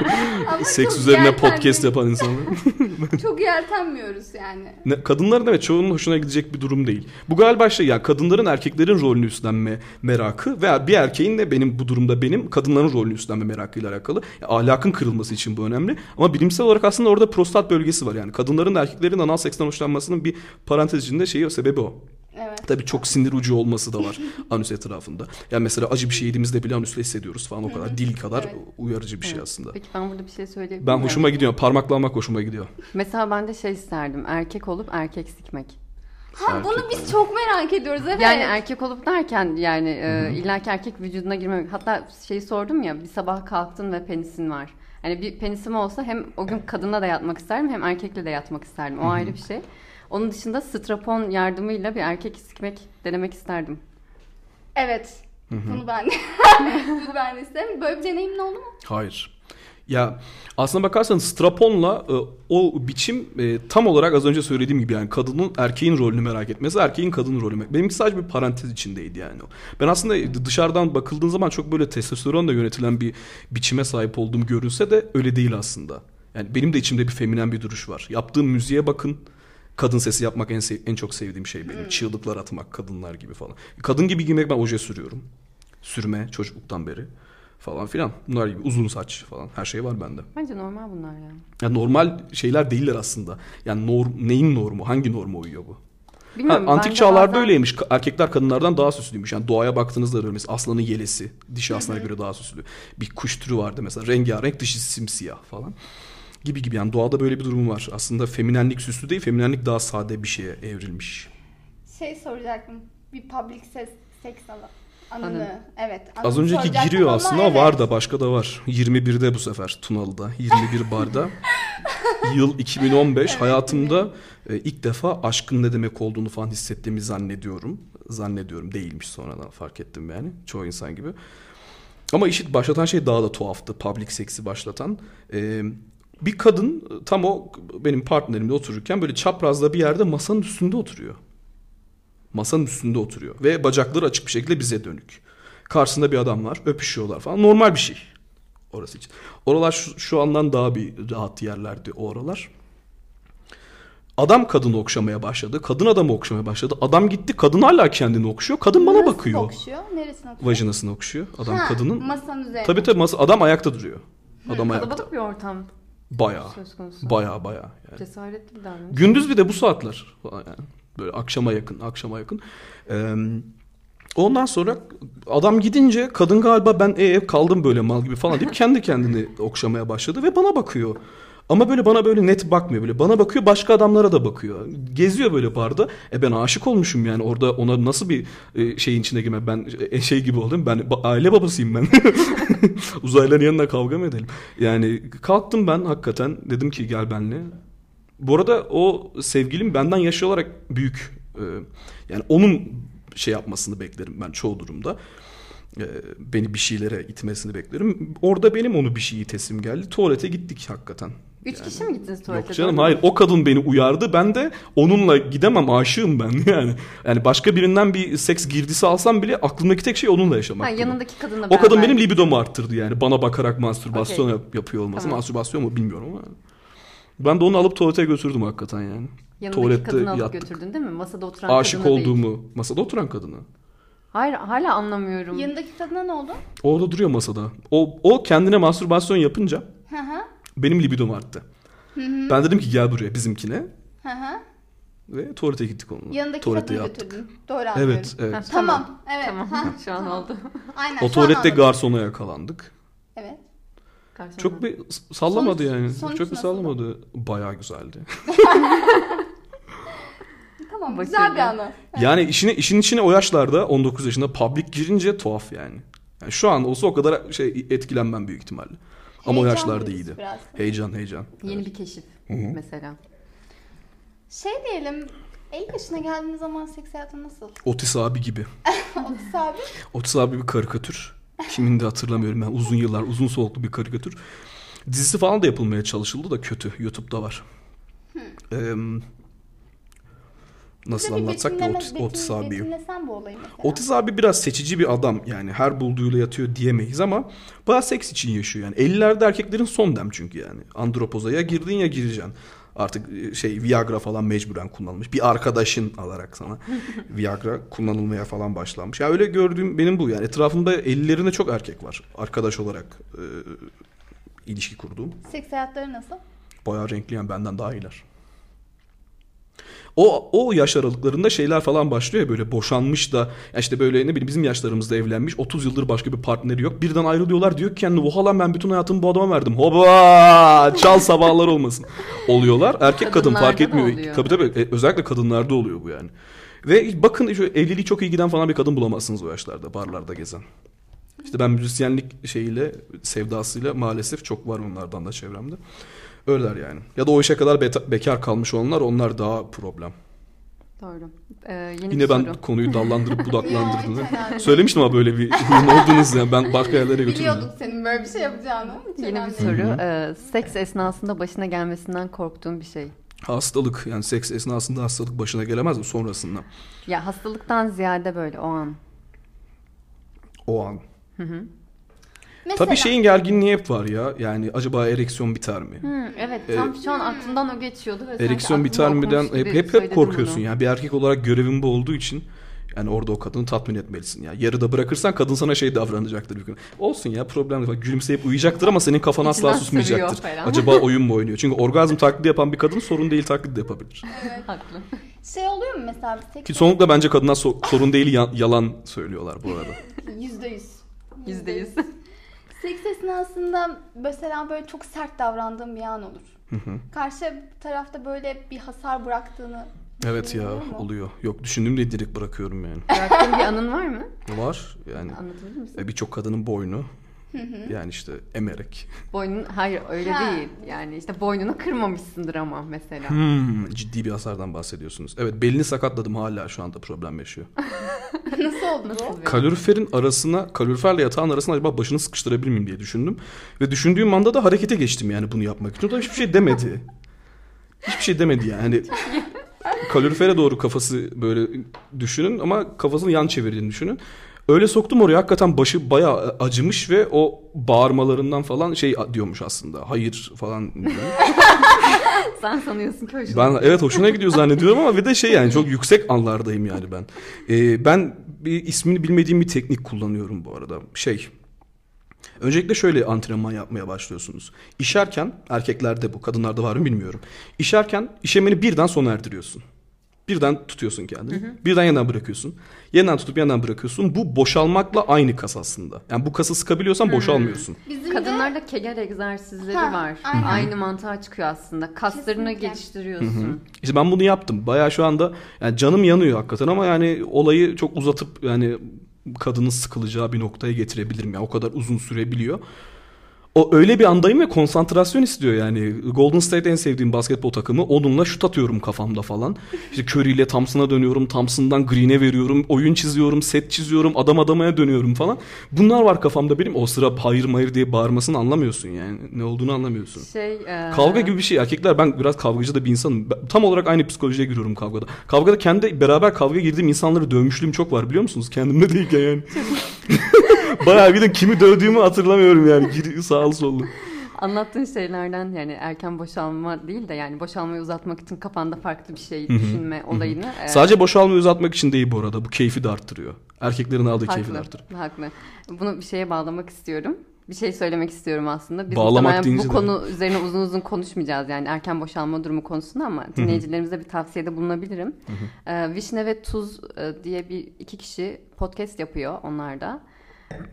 Seks üzerine podcast yapan insanlar. çok yeltenmiyoruz yani. Ne, kadınların evet çoğunun hoşuna gidecek bir durum değil. Bu galiba şey ya kadınların erkeklerin rolünü üstlenme merakı veya bir erkeğin de benim bu durumda benim kadınların rolünü üstlenme merakıyla alakalı. Ya, ahlakın kırılması için bu önemli. Ama bilimsel olarak aslında orada prostat bölgesi var yani. Kadınların da erkeklerin anal seksten hoşlanmasının bir parantez içinde şeyi o sebebi o. Evet. Tabii çok sinir ucu olması da var anüs etrafında. Yani mesela acı bir şey yediğimizde bile anüsle hissediyoruz falan o kadar. Dil kadar Evet. uyarıcı bir şey aslında. Peki ben burada bir şey söyleyebilir Ben miyim? hoşuma gidiyor. Parmaklamak hoşuma gidiyor. Mesela ben de şey isterdim. Erkek olup erkek sikmek. Ha bunu Erkek biz çok merak ediyoruz evet. Yani erkek olup derken yani e, illaki erkek vücuduna girmemek. Hatta şeyi sordum ya bir sabah kalktın ve penisin var. Hani bir penisim olsa hem o gün kadınla da yatmak isterdim hem erkekle de yatmak isterdim. O ayrı bir şey. Onun dışında strapon yardımıyla bir erkek sikmek denemek isterdim. Evet. Bunu ben de. bunu ben de isterim. Böyle bir deneyimin oldu mu? Hayır. Ya aslına bakarsanız straponla e, o biçim e, tam olarak az önce söylediğim gibi yani kadının erkeğin rolünü merak etmesi, erkeğin kadının rolünü merak Benimki sadece bir parantez içindeydi yani o. Ben aslında dışarıdan bakıldığın zaman çok böyle testosteronla yönetilen bir biçime sahip olduğum görünse de öyle değil aslında. Yani benim de içimde bir feminen bir duruş var. Yaptığım müziğe bakın. Kadın sesi yapmak en sev- en çok sevdiğim şey benim. Çığlıklar atmak kadınlar gibi falan. Kadın gibi giymek ben oje sürüyorum. Sürme çocukluktan beri falan filan. Bunlar gibi uzun saç falan her şey var bende. Bence normal bunlar ya. Yani normal şeyler değiller aslında. Yani norm, neyin normu? Hangi norma uyuyor bu? Ha, Bilmiyorum, ben antik çağlarda bazen- öyleymiş. Erkekler kadınlardan daha süslüymüş. Yani doğaya baktığınızda öyle mesela aslanın yelesi dişi aslana göre daha süslü. Bir kuş türü vardı mesela rengarenk dışı simsiyah falan. Gibi gibi yani doğada böyle bir durum var. Aslında feminenlik süslü değil, feminenlik daha sade bir şeye evrilmiş. Şey soracaktım. Bir public ses, seks alanı. Anını. Anı. Evet. Az anını önceki soracaktım giriyor aslında evet. var da başka da var. 21'de bu sefer Tunalı'da. 21 barda. Yıl 2015. Hayatımda e, ilk defa aşkın ne demek olduğunu falan hissettiğimi zannediyorum. Zannediyorum değilmiş sonradan fark ettim yani. Çoğu insan gibi. Ama işi başlatan şey daha da tuhaftı. Public seksi başlatan. E, bir kadın tam o benim partnerimle otururken böyle çaprazda bir yerde masanın üstünde oturuyor. Masanın üstünde oturuyor. Ve bacakları açık bir şekilde bize dönük. Karşısında bir adam var. Öpüşüyorlar falan. Normal bir şey. Orası için. Oralar şu, şu andan daha bir rahat yerlerdi o oralar. Adam kadını okşamaya başladı. Kadın adamı okşamaya başladı. Adam gitti. Kadın hala kendini okşuyor. Kadın bana Nasıl bakıyor. okşuyor? Neresine okşuyor? Vajinasını okşuyor. Adam Ha, kadının. Masanın üzerine. Tabii tabii masa, adam ayakta duruyor. Adam ayakta. Kalabalık bir ortam Konusu. Bayağı bayağı. Yani. Cesaretli bir davranış. Gündüz bir de bu saatler falan yani. Böyle akşama yakın, akşama yakın. Ee, ondan sonra adam gidince kadın galiba ben e kaldım böyle mal gibi falan deyip kendi kendini okşamaya başladı ve bana bakıyor. Ama böyle bana böyle net bakmıyor böyle. Bana bakıyor başka adamlara da bakıyor. Geziyor böyle barda. E ben aşık olmuşum yani orada ona nasıl bir e, şeyin içine girme. Ben e, şey gibi oldum. Ben aile babasıyım ben. Uzaylıların yanına kavga mı edelim? Yani kalktım ben hakikaten. Dedim ki gel benle. Bu arada o sevgilim benden yaş olarak büyük. Ee, yani onun şey yapmasını beklerim ben çoğu durumda. Beni bir şeylere itmesini beklerim. Orada benim onu bir şey itesim geldi. Tuvalete gittik hakikaten. Üç kişi mi gittiniz tuvalete? Yok canım hayır o kadın beni uyardı ben de onunla gidemem aşığım ben yani. Yani başka birinden bir seks girdisi alsam bile aklımdaki tek şey onunla yaşamak. Ha, yanındaki kadınla O kadın beraber- benim libidomu arttırdı yani bana bakarak mastürbasyon yap- yapıyor olması. Tamam. Mastürbasyon mu bilmiyorum ama. Ben de onu alıp tuvalete götürdüm hakikaten yani. Yanındaki Tuvalette kadını alıp yattık. götürdün değil mi? Masada oturan Aşık kadını değil. olduğumu masada oturan kadını. Hayır hala anlamıyorum. Yanındaki kadına ne oldu? Orada duruyor masada. O, o kendine mastürbasyon yapınca Hı hı. Benim libidom arttı. Ben dedim ki gel buraya bizimkine. Hı hı. Ve tuvalete gittik onunla. Yanındaki Tuvalete yattık. götürdün. Doğru anlıyorum. Evet, evet. Ha, Tamam. Evet. Tamam. Ha, Şu an tamam. oldu. Aynen. O tuvalette garsona yakalandık. Evet. Garson Çok bir sallamadı Sonuç- yani. sonuç Çok bir sallamadı. Bayağı güzeldi. Tamam. Başarılı. Güzel bir anı. Yani işine işin içine o yaşlarda 19 yaşında public girince tuhaf yani. yani şu an olsa o kadar şey etkilenmem büyük ihtimalle. Ama o yaşlarda iyiydi. biraz. Heyecan heyecan. Yeni Evet. bir keşif Hı hı. mesela. Şey diyelim. 50 yaşına geldiğiniz zaman seks hayatı nasıl? Otis abi gibi. Otis abi. Otis abi bir karikatür. Kimin de hatırlamıyorum ben. Uzun yıllar, uzun soluklu bir karikatür. Dizisi falan da yapılmaya çalışıldı da kötü. YouTube'da var. Ee, nasıl bir anlatsak da Otis, Otis. Betimlesen bu olayı mesela. Otis abi biraz seçici bir adam yani her bulduğuyla yatıyor diyemeyiz ama bayağı seks için yaşıyor yani. 50'lerde erkeklerin son dem çünkü yani. Andropoza ya girdin ya gireceksin. Artık e, şey Viagra falan mecburen kullanılmış. Bir arkadaşın alarak sana Viagra kullanılmaya falan başlanmış. Ya öyle gördüğüm benim bu yani. Etrafımda 50'lerinde çok erkek var. Arkadaş olarak e, ilişki kurduğum. Seks hayatları nasıl? Bayağı renkli yani benden daha iyiler. O, o yaş aralıklarında şeyler falan başlıyor ya böyle boşanmış da işte böyle ne bileyim bizim yaşlarımızda evlenmiş 30 yıldır başka bir partneri yok. Birden ayrılıyorlar diyor ki kendine oha lan ben bütün hayatımı bu adama verdim. Hoba çal sabahlar olmasın. Oluyorlar. Erkek kadın fark etmiyor. oluyor. Tabii tabii E, özellikle kadınlarda oluyor bu yani. Ve bakın şu evliliği çok iyi giden falan bir kadın bulamazsınız o yaşlarda barlarda gezen. İşte ben müzisyenlik şeyiyle sevdasıyla maalesef çok var onlardan da çevremde. Öyleler yani. Ya da o işe kadar bekar kalmış olanlar onlar daha problem. Doğru. Ee, yeni Yine bir ben soru. konuyu dallandırıp budaklandırdım. Önemli. Söylemiştim ama böyle bir huyun olduğunuz yani ben başka yerlere götürdüm. Biliyorduk senin böyle bir şey yapacağını. Hiç Yeni bir soru. Ee, seks esnasında başına gelmesinden korktuğun bir şey. Hastalık yani seks esnasında hastalık başına gelemez mi sonrasında? Ya hastalıktan ziyade böyle o an. O an. Mesela, Tabii şeyin gerginliği hep var ya. Yani acaba ereksiyon biter mi? Hı, evet Ee, tam şu an aklımdan o geçiyordu. Ve Ereksiyon biter mi'den hep hep hep korkuyorsun. bunu. Yani bir erkek olarak görevin bu olduğu için yani orada o kadını tatmin etmelisin ya. Yarıda bırakırsan kadın sana şey davranacaktır bir gün. Olsun ya problem değil. Gülümseyip uyuyacaktır ama senin kafan asla İçinden susmayacaktır. sövüyor falan. Acaba oyun mu oynuyor? Çünkü orgazm taklidi yapan bir kadın sorun değil taklidi de yapabilir. Haklı. Şey oluyor mu mesela seks Ki çoğunlukla bence kadınlar so- sorun değil ya- yalan söylüyorlar bu arada. Yüzde yüz. Yüzde yüz. Seks esnasında mesela böyle çok sert davrandığım bir an olur. Karşı tarafta böyle bir hasar bıraktığını Evet ya Oluyor mu? oluyor. Yok düşündüğümde direkt bırakıyorum yani. Bıraktığın bir anın var mı? Var yani Anlatabilir misin? e, birçok kadının boynu yani işte emerek. Boynun, hayır öyle Ha. değil. Yani işte boynunu kırmamışsındır ama mesela. Hmm, ciddi bir hasardan bahsediyorsunuz. Evet belini sakatladım hala şu anda problem yaşıyor. nasıl oldu bu? Nasıl Kaloriferin arasına, kaloriferle yatağın arasına acaba başını sıkıştırabilir miyim diye düşündüm. Ve düşündüğüm anda da harekete geçtim yani bunu yapmak için. O da hiçbir şey demedi. Hiçbir şey demedi yani. Hani kalorifere doğru kafası böyle düşünün ama kafasını yan çevirdiğini düşünün. Öyle soktum oraya hakikaten başı bayağı acımış ve o bağırmalarından falan şey diyormuş aslında. Hayır falan. Sen sanıyorsun ki hoşuna Ben evet hoşuna gidiyor zannediyorum ama bir de şey yani çok yüksek anlardayım yani ben. Ee, ben bir ismini bilmediğim bir teknik kullanıyorum bu arada. Şey Öncelikle şöyle antrenman yapmaya başlıyorsunuz. İşerken erkeklerde bu kadınlarda var mı bilmiyorum. İşerken işemeni birden sona erdiriyorsun. Birden tutuyorsun kendini. Birden yeniden bırakıyorsun. Yeniden tutup yeniden bırakıyorsun. Bu boşalmakla aynı kas aslında. Yani bu kası sıkabiliyorsan boşalmıyorsun. Bizim de Kadınlarda kegel egzersizleri Ha, var. aynen. Aynı mantığa çıkıyor aslında. Kaslarını Kesinlikle. geliştiriyorsun. İşte ben bunu yaptım. Bayağı şu anda yani canım yanıyor hakikaten ama yani olayı çok uzatıp yani kadının sıkılacağı bir noktaya getirebilirim. Yani o kadar uzun sürebiliyor. O öyle bir andayım ve konsantrasyon istiyor yani. Golden State en sevdiğim basketbol takımı. Onunla şut atıyorum kafamda falan. İşte Curry ile Thompson'a dönüyorum. Thompson'dan Green'e veriyorum. Oyun çiziyorum. Set çiziyorum. Adam adamaya dönüyorum falan. Bunlar var kafamda benim. O sıra hayır hayır diye bağırmasını anlamıyorsun yani. Ne olduğunu anlamıyorsun. Şey, e, Kavga gibi bir şey. Erkekler ben biraz kavgacı da bir insanım. Tam olarak aynı psikolojiye giriyorum kavgada. Kavgada kendi beraber kavga girdiğim insanları dövmüşlüğüm çok var biliyor musunuz? Kendimde değilken yani. Bayağı bir de kimi dövdüğümü hatırlamıyorum yani. Gir, sağlı sollu. Anlattığın şeylerden yani erken boşalma değil de yani boşalmayı uzatmak için kafanda farklı bir şey düşünme olayını. e, Sadece boşalmayı uzatmak için değil bu arada. Bu keyfi de arttırıyor. Erkeklerin aldığı keyfi de haklı, arttırıyor. haklı. Bunu bir şeye bağlamak istiyorum. Bir şey söylemek istiyorum aslında. Biz Bağlamak bu de- konu üzerine uzun uzun konuşmayacağız yani erken boşalma durumu konusunda ama dinleyicilerimize bir tavsiyede bulunabilirim. Ee, Vişne ve Tuz e, diye bir iki kişi podcast yapıyor onlar da.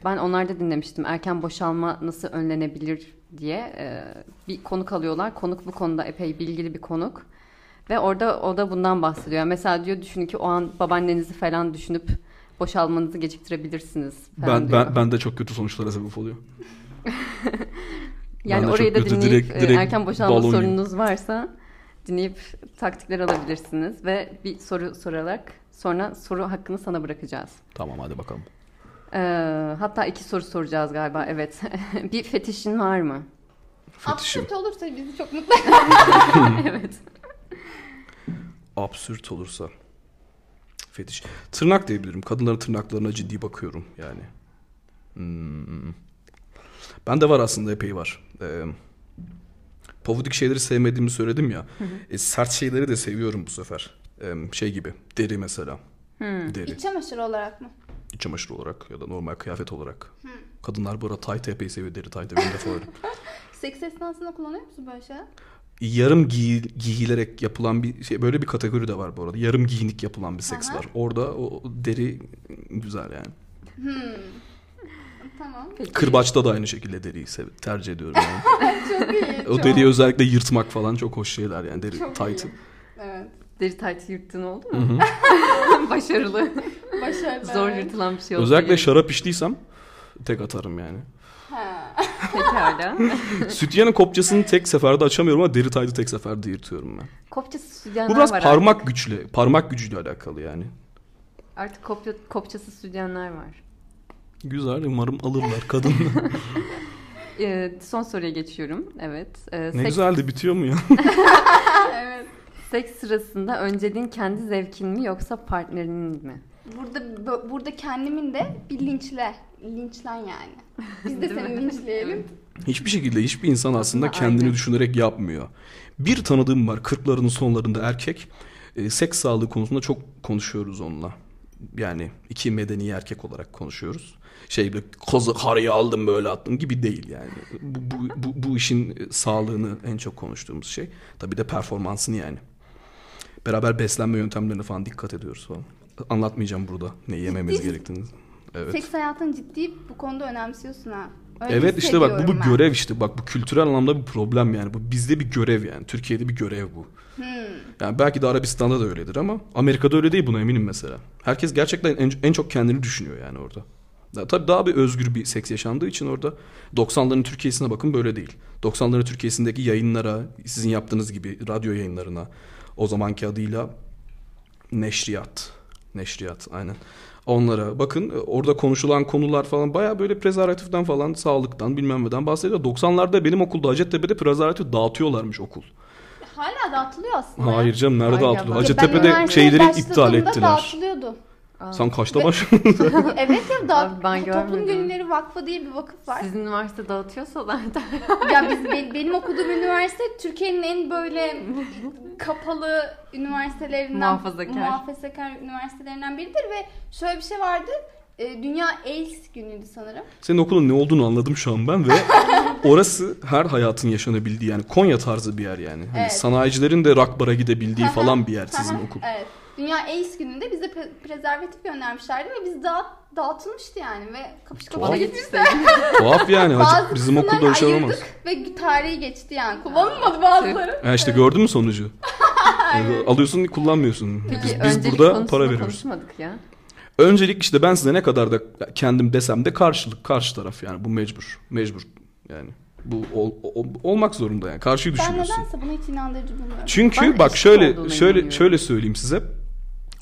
Ben onlarda dinlemiştim. Erken boşalma nasıl önlenebilir diye e, bir konuk alıyorlar. Konuk bu konuda epey bilgili bir konuk. Ve orada o da bundan bahsediyor. Mesela diyor düşünün ki o an babaannenizi falan düşünüp boşalmanızı geciktirebilirsiniz. falan Ben, diyor. ben, ben de çok kötü sonuçlara sebep oluyor. Yani Ben orayı da kötü, dinleyip direkt- direkt erken boşalma balon sorununuz varsa dinleyip taktikler alabilirsiniz ve bir soru sorarak sonra soru hakkını sana bırakacağız. Tamam hadi bakalım. Ee, hatta iki soru soracağız galiba evet. bir fetişin var mı? Fetişim. absürt olursa bizi çok mutlu evet. Absürt olursa. Fetiş. Tırnak diyebilirim. Kadınların tırnaklarına ciddi bakıyorum yani. Hmm. Ben de var aslında epey var. Ee, pofudik şeyleri sevmediğimi söyledim ya. E, sert şeyleri de seviyorum bu sefer. Ee, şey gibi. Deri mesela. Deri. İç çamaşırı olarak mı? İç çamaşır olarak ya da normal kıyafet olarak. Kadınlar bu arada tayt epey seviyor. Deri tayt benim de favorim. Seks esnasında kullanıyor musun böyle şeyler? yarım giy, giyilerek yapılan bir şey böyle bir kategori de var bu arada. Yarım giyinik yapılan bir seks Aha. var. Orada o deri güzel yani. Hmm. Tamam. Peki. Kırbaçta da aynı şekilde deriyi sev- tercih ediyorum yani. Çok iyi. o çok- deriyi özellikle yırtmak falan çok hoş şeyler yani deri Çok tight'ı. Evet. Deri taytı yırttığın oldu Hı mu? hı. Başarılı. Başarılı. Zor yırtılan bir şey oldu. Özellikle diyelim. şarap içtiysem tek atarım yani. Ha. Pekala. Sütyenin kopçasını tek seferde açamıyorum ama deri taytı tek seferde yırtıyorum ben. Kopçası sütyenler Bu biraz var parmak artık. güçle, parmak gücüyle alakalı yani. Artık kopya, kopçası sütyenler var. Güzel umarım alırlar kadın. Ee, son soruya geçiyorum. Evet. Ee, ne seks, güzeldi bitiyor mu ya? evet. seks sırasında önceliğin kendi zevkin mi yoksa partnerinin mi? Burada burada kendimin de bir linçle. Linçlen yani. Biz de seni linçleyelim. Hiçbir şekilde hiçbir insan aslında kendini aynı. düşünerek yapmıyor. Bir tanıdığım var 40'ların sonlarında erkek. E, seks sağlığı konusunda çok konuşuyoruz onunla. Yani iki medeni erkek olarak konuşuyoruz. Şey böyle kozu karıyı aldım böyle attım gibi değil yani. Bu, bu, bu, bu işin sağlığını en çok konuştuğumuz şey. Tabii de performansını yani. Beraber beslenme yöntemlerine falan dikkat ediyoruz falan. Anlatmayacağım burada ne yememiz Ciddi- gerektiğini. Evet. Seks hayatını ciddi bu konuda önemsiyorsun ha. Öyle Evet işte bak bu hissediyorum ben. görev işte bak bu kültürel anlamda bir problem yani bu bizde bir görev yani Türkiye'de bir görev bu. Hmm. Yani belki de Arabistan'da da öyledir ama Amerika'da öyle değil buna eminim mesela. Herkes gerçekten en, en çok kendini düşünüyor yani orada. Ya, tabii daha bir özgür bir seks yaşandığı için orada 90'ların Türkiye'sine bakın böyle değil. 90'ların Türkiye'sindeki yayınlara sizin yaptığınız gibi radyo yayınlarına o zamanki adıyla neşriyat. Neşriyat aynen. Onlara bakın orada konuşulan konular falan baya böyle prezervatiften falan sağlıktan bilmem neden bahsediyor. 90'larda benim okulda Hacettepe'de prezervatif dağıtıyorlarmış okul. Hala dağıtılıyor aslında. Hayır canım nerede Hayır dağıtılıyor? Hacettepe'de şeyleri iptal ettiler. Dağıtılıyordu. Aa, Sen kaçta Ve- başladın? evet ya da Abi ben Toplum görmedim. Gönülleri Vakfı diye bir vakıf var. Sizin üniversite dağıtıyorsa zaten. ya biz be- benim okuduğum üniversite Türkiye'nin en böyle kapalı üniversitelerinden Muhafazakar. muhafazakar üniversitelerinden biridir ve şöyle bir şey vardı. E, Dünya AIDS günüydü sanırım. Senin okulun ne olduğunu anladım şu an ben ve orası her hayatın yaşanabildiği yani Konya tarzı bir yer yani. Hani Evet. sanayicilerin de rock bara gidebildiği falan bir yer sizin okul. evet. Dünya AIDS gününde bize pre- prezervatif göndermişlerdi ve biz dağıt, dağıtılmıştı yani ve kapış Tuhaf. kapışa getirseydin. Tuhaf yani. Hacı- bizim okulda öyle şey olmaz. Ve tarihi geçti yani. Kullanılmadı bazıları. Ha işte gördün mü sonucu? Yani Alıyorsun kullanmıyorsun. Peki Biz, biz burada para veriyoruz. konuşmadık ya. Öncelik işte ben size ne kadar da kendim desem de karşılık karşı taraf yani bu mecbur. Mecbur yani. Bu ol- ol- olmak zorunda yani. Karşıyı Ben düşünüyorsun. nedense buna hiç inandırıcı bulmuyorum. Çünkü Ben bak şöyle şöyle inanıyorum. şöyle söyleyeyim size.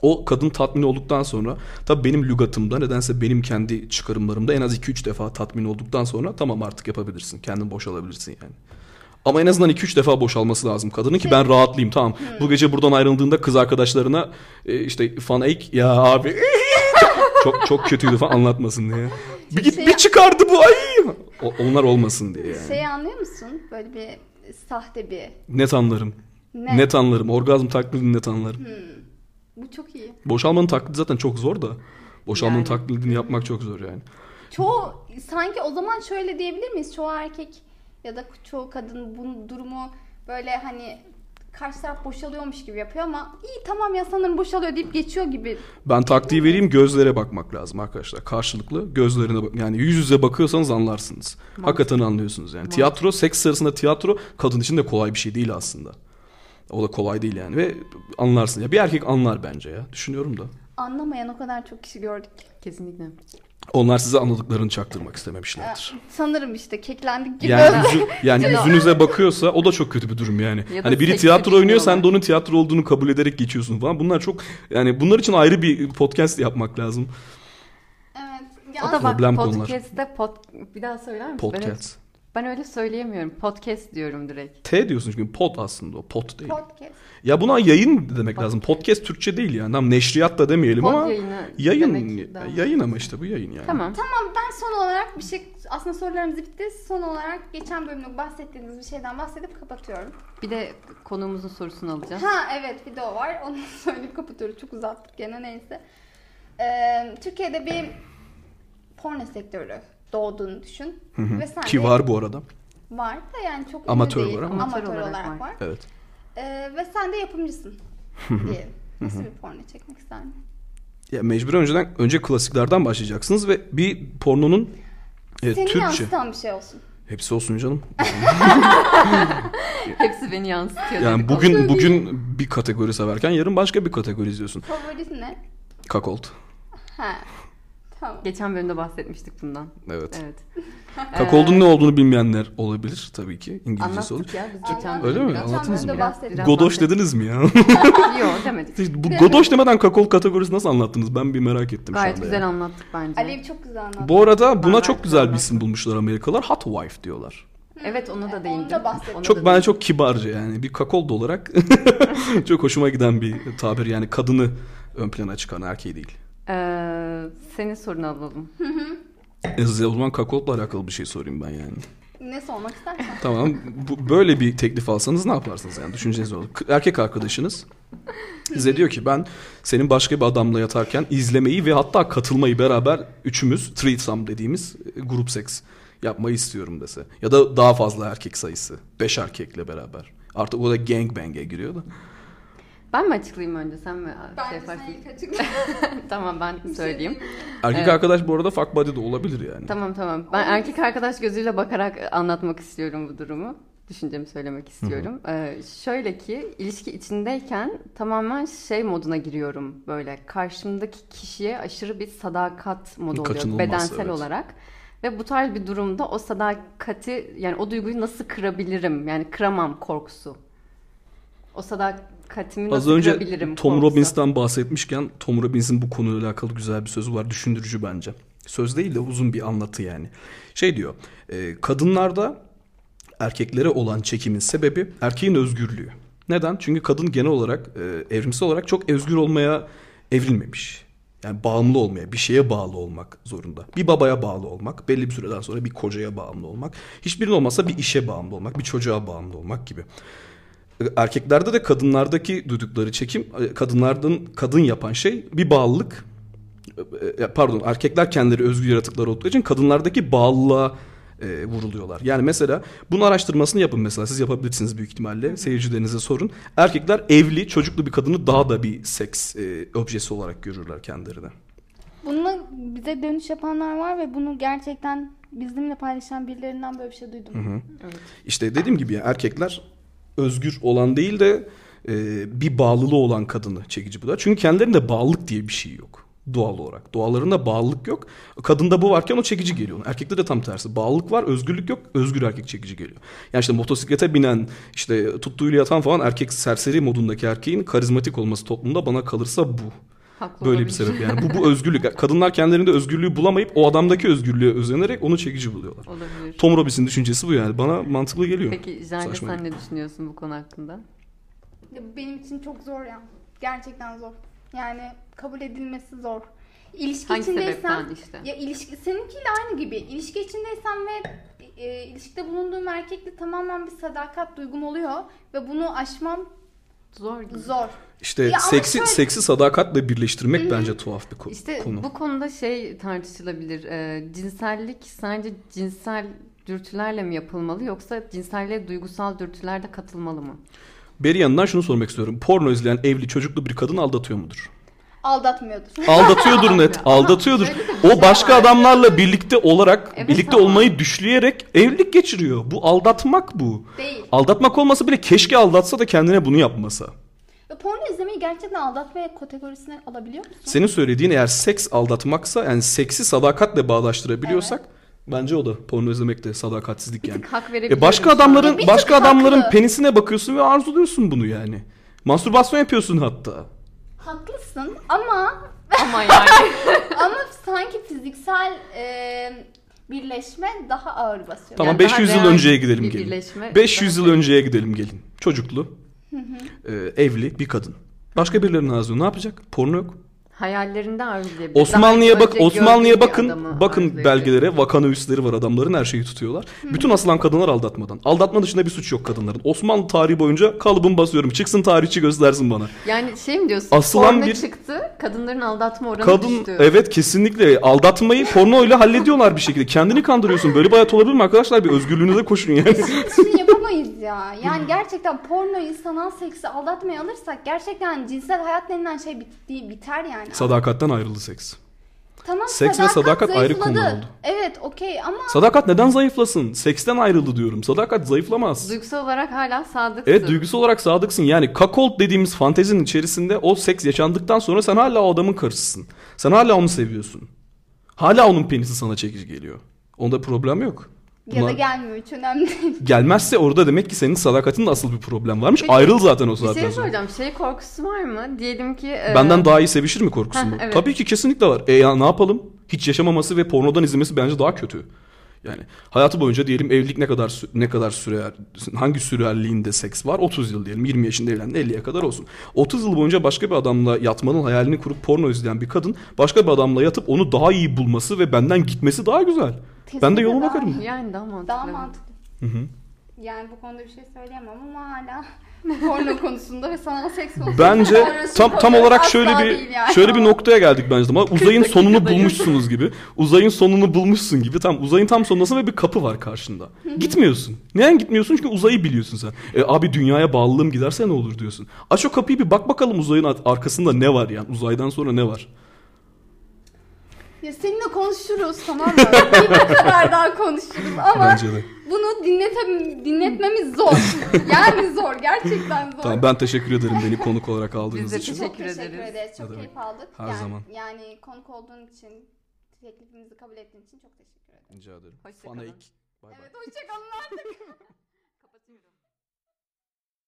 O kadın tatmin olduktan sonra tabii benim lügatımda nedense benim kendi çıkarımlarımda en az 2-3 defa tatmin olduktan sonra tamam artık yapabilirsin. Kendin boşalabilirsin yani. Ama en azından 2-3 defa boşalması lazım kadının ki ben rahatlayayım tamam. Bu gece buradan ayrıldığında kız arkadaşlarına e, işte fan ek ya abi çok çok kötüydü falan anlatmasın diye. Bir git Şey- bir çıkardı bu ay. O- onlar olmasın diye yani. Şeyi anlıyor musun? Böyle bir sahte bir. Net anlarım. Ne? Net anlarım. Orgazm taklidini net anlarım. Bu çok iyi. Boşalmanın taklidi zaten çok zor da. Boşalmanın Yani. taklidini yapmak çok zor yani. Çoğu sanki o zaman şöyle diyebilir miyiz? Çoğu erkek ya da çoğu kadın bu durumu böyle hani karşı taraf boşalıyormuş gibi yapıyor ama iyi tamam ya sanırım boşalıyor deyip geçiyor gibi. Ben taktiği vereyim gözlere bakmak lazım arkadaşlar. Karşılıklı gözlerine bak. Yani yüz yüze bakıyorsanız anlarsınız. Hakikaten anlıyorsunuz yani. Tiyatro, seks sırasında tiyatro kadın için de kolay bir şey değil aslında. O da kolay değil yani ve anlarsın. Ya bir erkek anlar bence ya. Düşünüyorum da. Anlamayan o kadar çok kişi gördük. Kesinlikle. Onlar size anladıklarını çaktırmak istememişlerdir. Sanırım işte keklendik gibi. Yani, yüzü, yani yüzünüze bakıyorsa o da çok kötü bir durum yani. Ya Hani biri tiyatro oynuyor sen de onun tiyatro olduğunu kabul ederek geçiyorsun falan. Bunlar çok yani bunlar için ayrı bir podcast yapmak lazım. evet. O Ya da bak podcast'te pod... bir daha söyler misin? Podcast. Ben öyle söyleyemiyorum. Podcast diyorum direkt. T diyorsun çünkü pod aslında o pod değil. podcast. Ya buna yayın demek lazım. Podcast. Podcast Türkçe değil yani. Tamam neşriyat da demeyelim Pod ama yayını yayın yayın ama işte bu yayın yani. Tamam. Tamam ben son olarak bir şey aslında sorularımız bitti. Son olarak geçen bölümde bahsettiğiniz bir şeyden bahsedip kapatıyorum. Bir de konuğumuzun sorusunu alacağız. Ha evet bir de o var. Onu söyleyip kapatıyoruz. Çok uzattık gene neyse. Ee, Türkiye'de bir porno sektörü doğduğunu düşün. Hı hı. Ve sen Ki de- var bu arada. var da yani çok ünlü Amatör değil. var ama. Amatör, Amatör olarak olarak, var. var. Evet. Ee, ve sen de yapımcısın diyelim. Nasıl bir porno çekmek isterdin? Ya mecburen önceden önce klasiklerden başlayacaksınız ve bir pornonun e, Seni Türkçe yansıtan bir şey olsun. hepsi olsun canım. Hepsi beni yansıtıyor. Yani bugün bugün bir kategori severken yarın başka bir kategori izliyorsun. Favorisi ne? Kakolt. Ha. Tamam. Geçen bölümde bahsetmiştik bundan. Evet. Evet. Kakold'un ne olduğunu bilmeyenler olabilir tabii ki. İngilizcesi olur. Anlattık ya biz geçen Anladım. Öyle mi? bölümde. Anlattınız Geçen mı? Biraz Godoş bahsettik. dediniz mi ya? Yok demedik. İşte bu Godoş demeden kakol kategorisi nasıl anlattınız? Ben bir merak ettim Gayet şu anda. güzel ya. anlattık bence. Alev çok güzel anlattı. Bu arada buna Ben çok güzel bir isim bulmuşlar Amerikalılar. Hot wife diyorlar. Evet ona da Onu değindim. da bahsettik. Ona Çok da bence değindim. çok kibarca yani bir kakol da olarak çok hoşuma giden bir tabir yani kadını ön plana çıkan erkeği değil. Ee, senin sorunu alalım. E, size o zaman kakolla alakalı bir şey sorayım ben yani. Ne sormak istersen. Tamam bu, böyle bir teklif alsanız ne yaparsınız yani düşünceniz olur. Erkek arkadaşınız size diyor ki ben senin başka bir adamla yatarken izlemeyi ve hatta katılmayı beraber üçümüz threesome dediğimiz e, grup seks yapmayı istiyorum dese. Ya da daha fazla erkek sayısı. Beş erkekle beraber. Artık o da gangbang'e giriyor da. Ben mi açıklayayım önce sen mi şey Bence sen yaparsın? ilk açıkla. tamam ben söyleyeyim. Erkek Evet. arkadaş bu arada fuck buddy de olabilir yani. Tamam tamam. Ben erkek arkadaş gözüyle bakarak anlatmak istiyorum bu durumu. Düşüncemi söylemek istiyorum. Ee, şöyle ki ilişki içindeyken tamamen şey moduna giriyorum böyle. Karşımdaki kişiye aşırı bir sadakat modu oluyor bedensel evet. olarak. Ve bu tarz bir durumda o sadakati yani o duyguyu nasıl kırabilirim? Yani kıramam korkusu. O sadakatimi Az önce Tom korkusu. Robbins'ten bahsetmişken Tom Robbins'in bu konuyla alakalı güzel bir sözü var. Düşündürücü bence. Söz değil de uzun bir anlatı yani. Şey diyor. e, kadınlarda erkeklere olan çekimin sebebi erkeğin özgürlüğü. Neden? Çünkü kadın genel olarak e, evrimsel olarak çok özgür olmaya evrilmemiş. Yani bağımlı olmaya, bir şeye bağlı olmak zorunda. Bir babaya bağlı olmak, belli bir süreden sonra bir kocaya bağımlı olmak. Hiçbirinin olmasa bir işe bağımlı olmak, bir çocuğa bağımlı olmak gibi. Erkeklerde de kadınlardaki duydukları çekim e, kadınlardan kadın yapan şey bir bağlılık. E, Pardon erkekler kendileri özgür yaratıklar oldukları için kadınlardaki bağlılığa e, vuruluyorlar. Yani mesela bunun araştırmasını yapın mesela siz yapabilirsiniz büyük ihtimalle seyircilerinize sorun. Erkekler evli çocuklu bir kadını daha da bir seks e, objesi olarak görürler kendilerine. Bununla bize dönüş yapanlar var ve bunu gerçekten bizimle paylaşan birilerinden böyle bir şey duydum. İşte dediğim gibi ya, erkekler özgür olan değil de e, bir bağlılığı olan kadını çekici buluyor. Çünkü kendilerinde bağlılık diye bir şey yok. Doğal olarak. Doğalarında bağlılık yok. Kadında bu varken o çekici geliyor. Erkekte de tam tersi. Bağlılık var, özgürlük yok. Özgür erkek çekici geliyor. Yani işte motosiklete binen, işte tuttuğuyla yatan falan erkek serseri modundaki erkeğin karizmatik olması toplumda bana kalırsa bu. Haklı Böyle bir sebep yani. Bu, bu özgürlük. Kadınlar kendilerinde özgürlüğü bulamayıp o adamdaki özgürlüğe özenerek onu çekici buluyorlar. Olabilir. Tom Robbins'in düşüncesi bu yani. Bana mantıklı geliyor. Peki Saçma sen ne düşünüyorsun bu konu hakkında? Ya Benim için çok zor ya. Gerçekten zor. Yani kabul edilmesi zor. İlişki Hangi içindeysem işte? ya ilişki seninkiyle aynı gibi. İlişki içindeysem ve e, ilişkide bulunduğum erkekle tamamen bir sadakat duygum oluyor ve bunu aşmam Zor gibi. zor. İşte Ya seksi şöyle- seksi sadakatle birleştirmek bence tuhaf bir ko- İşte konu. bu konuda şey tartışılabilir. Ee, cinsellik sadece cinsel dürtülerle mi yapılmalı yoksa cinselliğe duygusal dürtüler de katılmalı mı? Beri yanından şunu sormak istiyorum. Porno izleyen evli çocuklu bir kadın aldatıyor mudur? Aldatmıyordur. Aldatıyordur net. Aldatıyordur. O şey başka adamlarla birlikte olarak Evet birlikte ama- olmayı düşleyerek evlilik geçiriyor. Bu aldatmak bu. Değil. Aldatmak olmasa bile keşke aldatsa da kendine bunu yapmasa. Ve porno izlemeyi gerçekten aldatmaya kategorisine alabiliyor musun? Senin söylediğin eğer seks aldatmaksa yani seksi sadakatle bağdaştırabiliyorsak bence o da porno izlemek de sadakatsizlik yani. hak verebilirim. E başka adamların Bir tık başka adamların haklı. penisine bakıyorsun ve arzuluyorsun bunu yani. Mastürbasyon yapıyorsun hatta. Haklısın ama Ama yani. ama sanki fiziksel e, birleşme daha ağır basıyor. Tamam Yani 500 daha yıl önceye gidelim gelin. birleşme 500 daha yıl önceye gidelim gelin. Çocuklu, e, evli bir kadın. Başka birilerinin ağzı ne yapacak? Porno yok. Hayallerinde arzulayabilir. Osmanlı'ya bak Osmanlı'ya bakın bakın belgelere vakana üsleri var adamların her şeyi tutuyorlar. Bütün asılan kadınlar aldatmadan. Aldatma dışında bir suç yok kadınların. Osmanlı tarihi boyunca kalıbımı basıyorum. Çıksın tarihçi göstersin bana. Yani şey mi diyorsun? Asılan porno bir- çıktı, kadınların aldatma oranı Kadın düştü. evet kesinlikle aldatmayı pornoyla hallediyorlar bir şekilde. Kendini kandırıyorsun. Böyle bir hayat olabilir mi arkadaşlar? Bir özgürlüğünüze koşun yani. Şunu yapamayız ya. Yani gerçekten pornoyu, sanal seksi aldatmaya alırsak gerçekten cinsel hayat denilen şey bitti, biter yani. Sadakatten ayrıldı seks. tamam, seks ve sadakat ayrı zayıfladı. konular oldu. Evet okey ama Sadakat neden zayıflasın? Seksten ayrıldı diyorum. Sadakat zayıflamaz. Duygusal olarak hala sadıksın. Evet duygusal olarak sadıksın. Yani cuckold dediğimiz fantezinin içerisinde o seks yaşandıktan sonra sen hala o adamın karısısın. Sen hala onu seviyorsun. Hala onun penisi sana çekici geliyor. Onda problem yok. Ya da Bunlar- gelmiyor hiç önemli değil. Gelmezse orada demek ki senin sadakatinde asıl bir problem varmış. Peki, Ayrıl zaten o Bir saatten şey sonra. soracağım. Şey korkusu var mı? Diyelim ki... e, Benden daha iyi sevişir mi korkusu Heh, mu? evet. Tabii ki kesinlikle var. E ya ne yapalım? Hiç yaşamaması ve pornodan izlemesi bence daha kötü. Yani hayatı boyunca diyelim evlilik ne kadar ne kadar sürer hangi sürerliğinde seks var 30 yıl diyelim 20 yaşında evlendi 50'ye kadar olsun. 30 yıl boyunca başka bir adamla yatmanın hayalini kurup porno izleyen bir kadın başka bir adamla yatıp onu daha iyi bulması ve benden gitmesi daha güzel. Ben de Kesinlikle yoluma daha bakarım. Yani daha mantıklı. Daha mantıklı. Hı hı. Yani bu konuda bir şey söyleyemem ama hala porno konusunda ve sanal seks konusunda Bence tam tam olarak şöyle bir yani. şöyle bir noktaya geldik bence. Ama uzayın sonunu bulmuşsunuz gibi. Uzayın sonunu bulmuşsun gibi. Tam uzayın tam sonundasın ve bir kapı var karşında. Gitmiyorsun. Neden gitmiyorsun? Çünkü uzayı biliyorsun sen. E, abi dünyaya bağlılığım giderse ne olur diyorsun. Aç o kapıyı bir bak bakalım uzayın ar- arkasında ne var yani. Uzaydan sonra ne var? Ya seninle konuşuruz tamam mı? Bir kadar daha konuşuruz ama Bence de. bunu dinletem dinletmemiz zor. Yani zor gerçekten zor. Tamam ben teşekkür ederim beni konuk olarak Biz aldığınız de için. Çok Teşekkür teşekkür ederiz. ederiz. Çok Ne demek. keyif aldık. Her yani, zaman. Yani konuk olduğun için, teklifimizi kabul ettiğin için çok teşekkür ederim. Rica ederim. Hoşça kalın. Fanaik. Bay bay. Evet hoşçakalın artık.